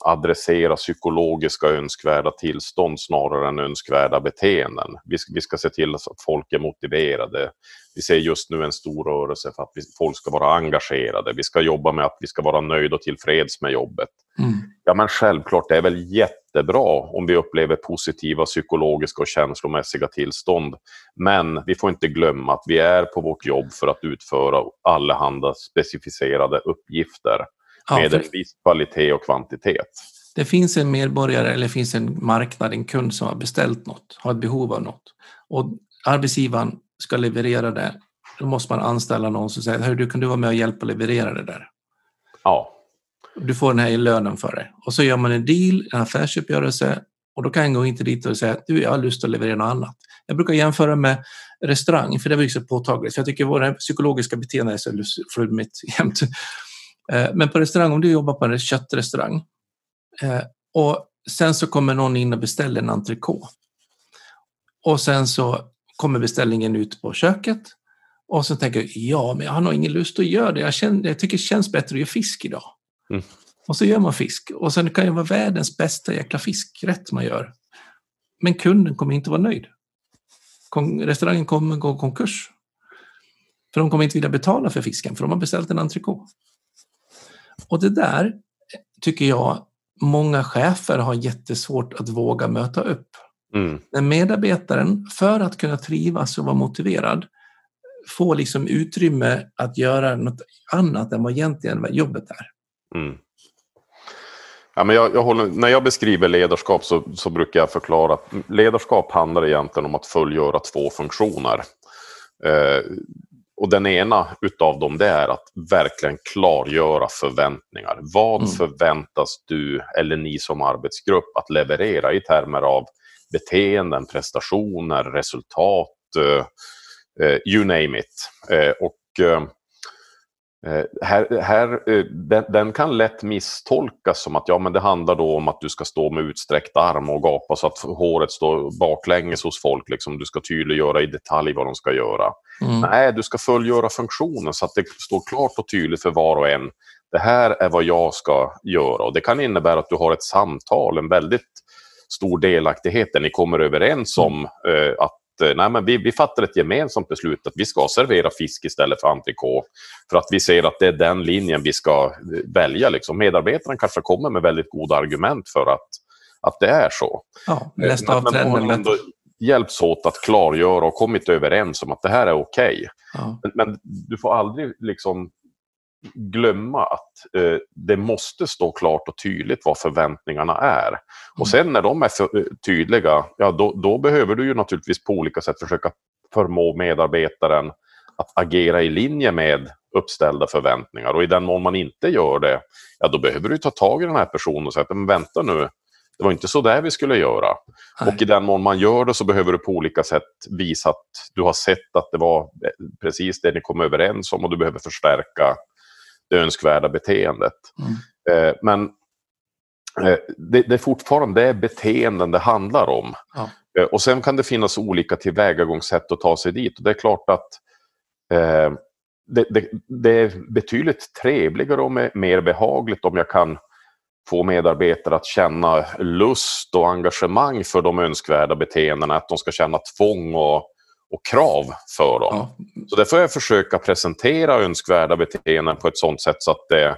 adressera psykologiska önskvärda tillstånd snarare än önskvärda beteenden. Vi ska, vi ska se till att folk är motiverade. Vi ser just nu en stor rörelse för att vi, folk ska vara engagerade. Vi ska jobba med att vi ska vara nöjda och tillfreds med jobbet. Mm. Ja, men självklart, det är väl jättebra om vi upplever positiva psykologiska och känslomässiga tillstånd. Men vi får inte glömma att vi är på vårt jobb för att utföra allehanda specificerade uppgifter med en viss kvalitet och kvantitet. Det finns en medborgare eller finns en marknad, en kund som har beställt något, har ett behov av något och arbetsgivaren ska leverera det. Då måste man anställa någon som säger, du kan du vara med och hjälpa leverera det där? Ja. Du får den här lönen för det. Och så gör man en deal, en affärsuppgörelse och då kan jag gå in till dit och säga, du jag har lust att leverera något annat. Jag brukar jämföra med restaurang, för det ju så påtagligt. För jag tycker våra psykologiska beteende är så flummigt [LAUGHS] jämt. Eh, men på restaurang, om du jobbar på en köttrestaurang eh, och sen så kommer någon in och beställer en entrecote. Och sen så kommer beställningen ut på köket och så tänker jag, ja, men jag har nog ingen lust att göra det. Jag, känner, jag tycker det känns bättre att göra fisk idag. Mm. Och så gör man fisk och sen kan det vara världens bästa jäkla fiskrätt man gör. Men kunden kommer inte vara nöjd. Restaurangen kommer gå konkurs. För de kommer inte vilja betala för fisken, för de har beställt en entrecote. Och det där tycker jag många chefer har jättesvårt att våga möta upp. Mm. När medarbetaren, för att kunna trivas och vara motiverad, får liksom utrymme att göra något annat än vad egentligen jobbet är. Mm. Ja, men jag, jag håller, när jag beskriver ledarskap så, så, brukar jag förklara att ledarskap handlar egentligen om att fullgöra två funktioner. Eh, och den ena utav dem det är att verkligen klargöra förväntningar. Vad mm. förväntas du eller ni som arbetsgrupp att leverera i termer av beteenden, prestationer, resultat, uh, uh, you name it. Uh, och Eh, här, här, eh, den, den, kan lätt misstolkas som att ja, men det handlar då om att du ska stå med utsträckt arm och gapa så att håret står baklänges hos folk. Liksom. Du ska tydliggöra i detalj vad de ska göra. Mm. Nej, du ska fullgöra funktionen så att det står klart och tydligt för var och en. Det här är vad jag ska göra. Och det kan innebära att du har ett samtal, en väldigt stor delaktighet där ni kommer överens om mm. eh, att Eh, nej, men vi, vi fattar ett gemensamt beslut att vi ska servera fisk istället för entrecote. För att vi ser att det är den linjen vi ska eh, välja. Liksom. Medarbetarna kanske kommer med väldigt goda argument för att, att det är så. Ja, nästa eh, men, men hjälps åt att klargöra och kommit överens om att det här är okej. Okay. Ja. Men, men, du får aldrig liksom glömma att eh, det måste stå klart och tydligt vad förväntningarna är. Mm. Och sen när de är eh, tydliga, ja då, då, behöver du ju naturligtvis på olika sätt försöka förmå medarbetaren att agera i linje med uppställda förväntningar. Och i den mån man inte gör det, ja då behöver du ta tag i den här personen och säga men vänta nu, det var inte så där vi skulle göra. Nej. Och i den mån man gör det så behöver du på olika sätt visa att du har sett att det var eh, precis det ni kom överens om och du behöver förstärka det önskvärda beteendet. Mm. Eh, men eh, det, det, är fortfarande det beteenden det handlar om. Ja. Eh, och sen kan det finnas olika tillvägagångssätt att ta sig dit. Och det är klart att eh, det, det, det, är betydligt trevligare och mer behagligt om jag kan få medarbetare att känna lust och engagemang för de önskvärda beteendena, att de ska känna tvång och och krav för dem. Ja. Så därför får jag försöka presentera önskvärda beteenden på ett sådant sätt så att det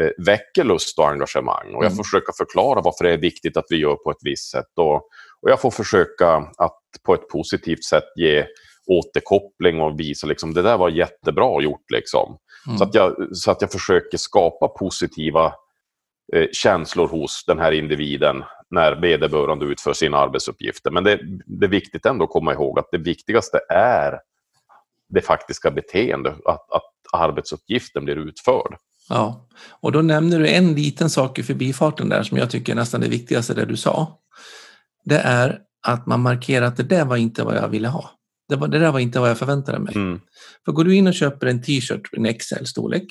eh, väcker lust och engagemang. Och jag får mm. försöka förklara varför det är viktigt att vi gör på ett visst sätt. Och, och jag får försöka att på ett positivt sätt ge återkoppling och visa liksom det där var jättebra gjort. Liksom. Mm. Så, att jag, så att jag försöker skapa positiva känslor hos den här individen när vederbörande utför sina arbetsuppgifter. Men det, det är viktigt ändå att komma ihåg att det viktigaste är det faktiska beteendet, att, att arbetsuppgiften blir utförd. Ja, och då nämner du en liten sak i förbifarten där som jag tycker är nästan det viktigaste det du sa. Det är att man markerar att det där var inte vad jag ville ha. Det, var, det där var inte vad jag förväntade mig. Mm. För går du in och köper en t-shirt, en XL-storlek,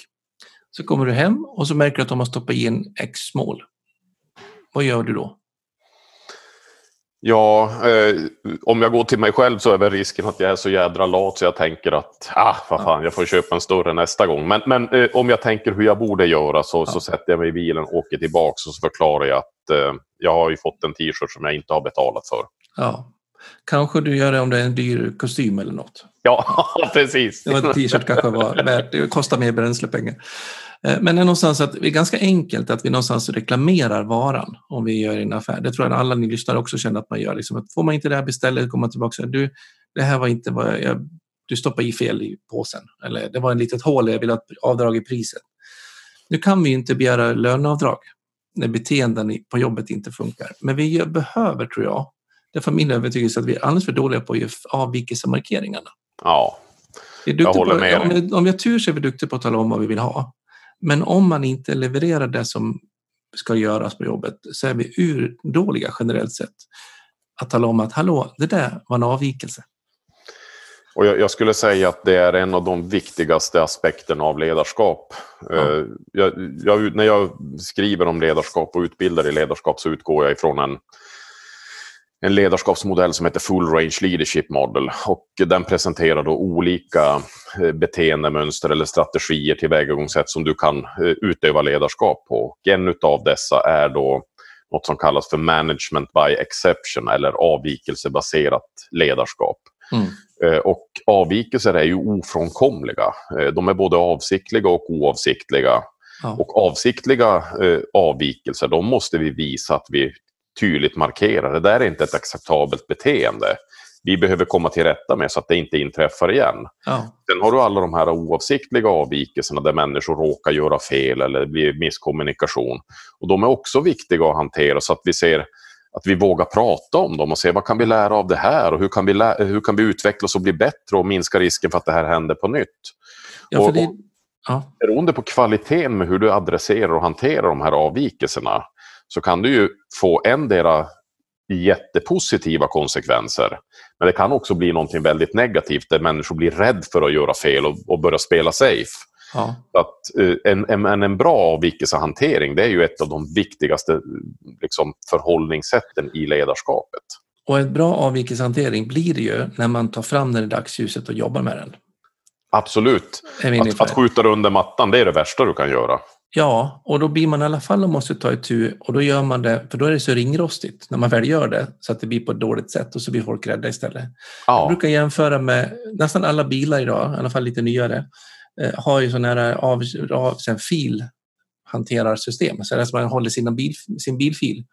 så kommer du hem och så märker du att de har stoppat i en X-small. Vad gör du då? Ja, eh, om jag går till mig själv så är väl risken att jag är så jädra lat så jag tänker att ah, vad fan, jag får köpa en större nästa gång. Men, men eh, om jag tänker hur jag borde göra så, ja. så sätter jag mig i bilen, åker tillbaka och så förklarar jag att eh, jag har ju fått en t-shirt som jag inte har betalat för. Ja, Kanske du gör det om det är en dyr kostym eller något. Ja, [LAUGHS] precis. En t-shirt kanske var värt, det kostar mer bränslepengar. Eh, men det är någonstans att det är ganska enkelt att vi någonstans reklamerar varan om vi gör en affär. Det tror jag alla ni lyssnare också känner att man gör. Liksom att får man inte det här bestället kommer man tillbaka och säger du, det här var inte vad jag, du stoppade i fel i påsen. Eller det var en litet hål, jag vill ha avdrag i priset. Nu kan vi inte begära löneavdrag när beteenden på jobbet inte funkar. Men vi behöver, tror jag, det är för min övertygelse att vi är alldeles för dåliga på att göra avvikelsemarkeringarna. Ja, jag håller på, med om, om vi har tur så är vi duktiga på att tala om vad vi vill ha. Men om man inte levererar det som ska göras på jobbet så är vi urdåliga generellt sett att tala om att hallå, det där var en avvikelse. Och jag, jag, skulle säga att det är en av de viktigaste aspekterna av ledarskap. Ja. Eh, jag, jag, när jag skriver om ledarskap och utbildar i ledarskap så utgår jag ifrån en, en ledarskapsmodell som heter Full Range Leadership Model. Och den presenterar då olika eh, beteendemönster eller strategier, tillvägagångssätt som du kan eh, utöva ledarskap på. Och en av dessa är då något som kallas för management by exception eller avvikelsebaserat ledarskap. Mm. Eh, och avvikelser är ju ofrånkomliga. De är både avsiktliga och oavsiktliga. Ja. Och avsiktliga eh, avvikelser, de måste vi visa att vi tydligt markerar. Det där är inte ett acceptabelt beteende. Vi behöver komma till rätta med så att det inte inträffar igen. Ja. Sen har du alla de här oavsiktliga avvikelserna där människor råkar göra fel eller det blir misskommunikation. Och de är också viktiga att hantera så att vi ser att vi vågar prata om dem och se vad kan vi lära av det här och hur kan vi, hur kan vi utvecklas och bli bättre och minska risken för att det här händer på nytt. Ja, för det... ja. Beroende på kvaliteten med hur du adresserar och hanterar de här avvikelserna så kan du ju få endera jättepositiva konsekvenser. Men det kan också bli någonting väldigt negativt där människor blir rädda för att göra fel och, och börja spela safe. Ja. Att, eh, en, en, en bra avvikelsehantering det är ju ett av de viktigaste liksom, förhållningssätten i ledarskapet. Och en bra avvikelsehantering blir det ju när man tar fram den i dagsljuset och jobbar med den. Absolut. Att, att skjuta under mattan, det är det värsta du kan göra. Ja, och då blir man i alla fall och måste ta itu och då gör man det, för då är det så ringrostigt när man väl gör det så att det blir på ett dåligt sätt och så blir folk rädda istället. Ja. Jag brukar jämföra med nästan alla bilar idag, i alla fall lite nyare, Eh, har ju sådana här av, av, filhanterarsystem, så att man håller sina bil, sin bilfil.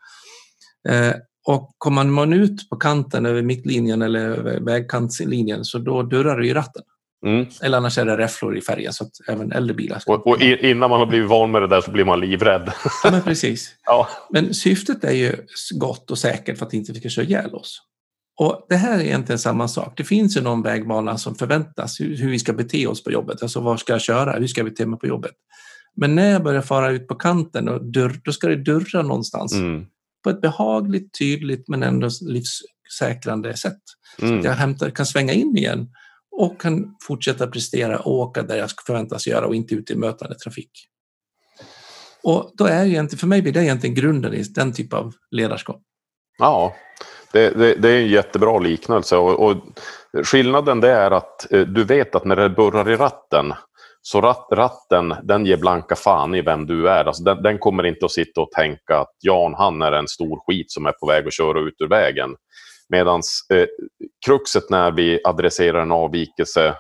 Eh, och kommer man ut på kanten över mittlinjen eller över vägkantslinjen så då dörrar det i ratten. Mm. Eller annars är det räfflor i färgen så att även äldre bilar ska... Och, och innan man har blivit van med det där så blir man livrädd. Ja, men precis. [LAUGHS] ja. Men syftet är ju gott och säkert för att inte vi ska köra ihjäl oss. Och det här är egentligen samma sak. Det finns ju någon vägbana som förväntas hur, hur vi ska bete oss på jobbet. Alltså var ska jag köra? Hur ska jag bete mig på jobbet? Men när jag börjar fara ut på kanten, och dörr, då ska det dörra någonstans. Mm. På ett behagligt, tydligt men ändå livssäkrande sätt. Mm. Så att jag hämtar, kan svänga in igen och kan fortsätta prestera och åka där jag förväntas göra och inte ut i mötande trafik. Och då är egentligen, för mig blir det egentligen grunden i den typ av ledarskap. Ja, det, det, det, är en jättebra liknelse och, och, skillnaden det är att eh, du vet att när det burrar i ratten så rat, ratten den ger blanka fan i vem du är. Alltså den, den, kommer inte att sitta och tänka att Jan han är en stor skit som är på väg att köra ut ur vägen. Medan eh, kruxet när vi adresserar en avvikelse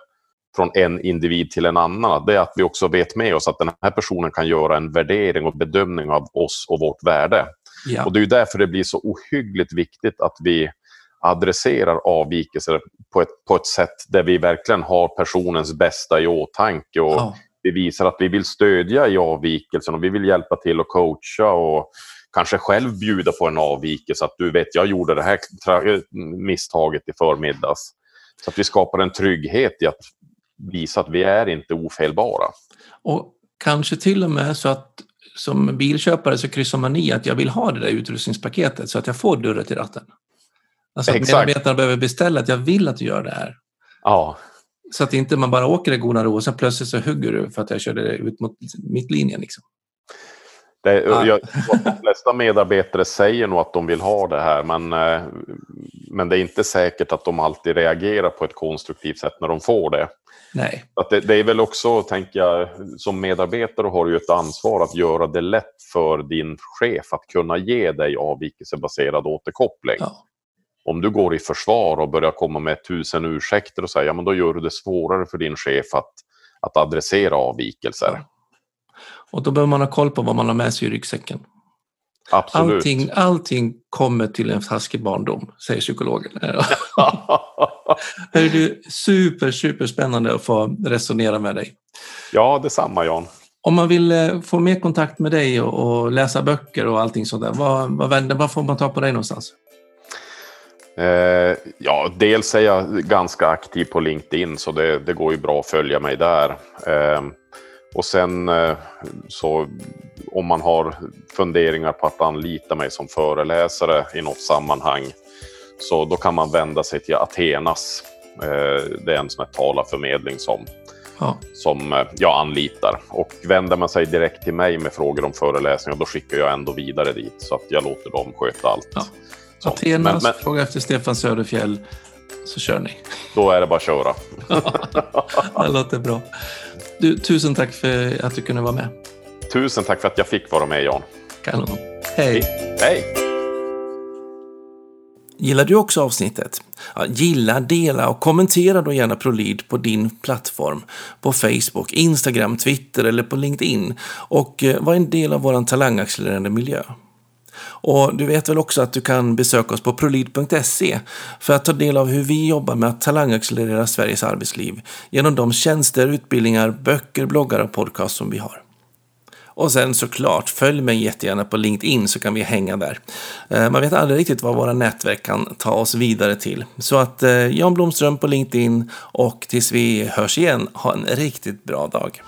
från en individ till en annan, det är att vi också vet med oss att den här personen kan göra en värdering och bedömning av oss och vårt värde. Ja. Och det är därför det blir så ohyggligt viktigt att vi adresserar avvikelser på ett, på ett sätt där vi verkligen har personens bästa i åtanke och ja. vi visar att vi vill stödja i avvikelsen och vi vill hjälpa till att coacha och kanske själv bjuda på en avvikelse. Att du vet, jag gjorde det här misstaget i förmiddags. Så att vi skapar en trygghet i att visa att vi är inte ofelbara. Och kanske till och med så att som bilköpare så kryssar man i att jag vill ha det där utrustningspaketet så att jag får dörren till ratten. Alltså att medarbetarna behöver beställa att jag vill att du gör det här. Ja. Så att inte man bara åker i goda ro och sen plötsligt så hugger du för att jag körde ut mot mittlinjen. Liksom. Det, jag, de flesta medarbetare säger nog att de vill ha det här men, eh, men det är inte säkert att de alltid reagerar på ett konstruktivt sätt när de får det. Nej. Att det, det, är väl också, tänker jag, som medarbetare har du ett ansvar att göra det lätt för din chef att kunna ge dig avvikelsebaserad återkoppling. Ja. Om du går i försvar och börjar komma med tusen ursäkter och säger, ja men då gör du det svårare för din chef att, att adressera avvikelser. Ja. Och då behöver man ha koll på vad man har med sig i ryggsäcken. Absolut. Allting, allting kommer till en taskig barndom, säger psykologen. [LAUGHS] det är super, super spännande att få resonera med dig. Ja, detsamma Jan. Om man vill eh, få mer kontakt med dig och, läsa böcker och allting sånt där, vad, vad, vad får man ta på dig någonstans? Eh, ja, dels är jag ganska aktiv på LinkedIn så det, det går ju bra att följa mig där. Eh, och sen eh, så om man har funderingar på att anlita mig som föreläsare i något sammanhang så då kan man vända sig till Athenas Det är en sån här talarförmedling som, Ja. som jag anlitar. Och vänder man sig direkt till mig med frågor om föreläsningar, då skickar jag ändå vidare dit. Så att jag låter dem sköta allt. Ja. sånt. Athena, Men, men fråga efter Stefan Söderfjell, så kör ni. då är det bara att köra. [LAUGHS] Det låter bra. Du, tusen tack för att du kunde vara med. Tusen tack för att jag fick vara med Jan. Kanon. Hej! Hej! Gillar du också avsnittet? Ja, gilla, dela och kommentera då gärna ProLead på din plattform. På Facebook, Instagram, Twitter eller på LinkedIn. Och eh, var en del av vår talangaccelererande miljö. Och du vet väl också att du kan besöka oss på prolid.se för att ta del av hur vi jobbar med att talangaccelerera Sveriges arbetsliv genom de tjänster, utbildningar, böcker, bloggar och podcast som vi har. Och sen såklart, följ mig jättegärna på LinkedIn så kan vi hänga där. Eh, man vet aldrig riktigt vad våra nätverk kan ta oss vidare till. Så att eh, Jan Blomström på LinkedIn och tills vi hörs igen, ha en riktigt bra dag.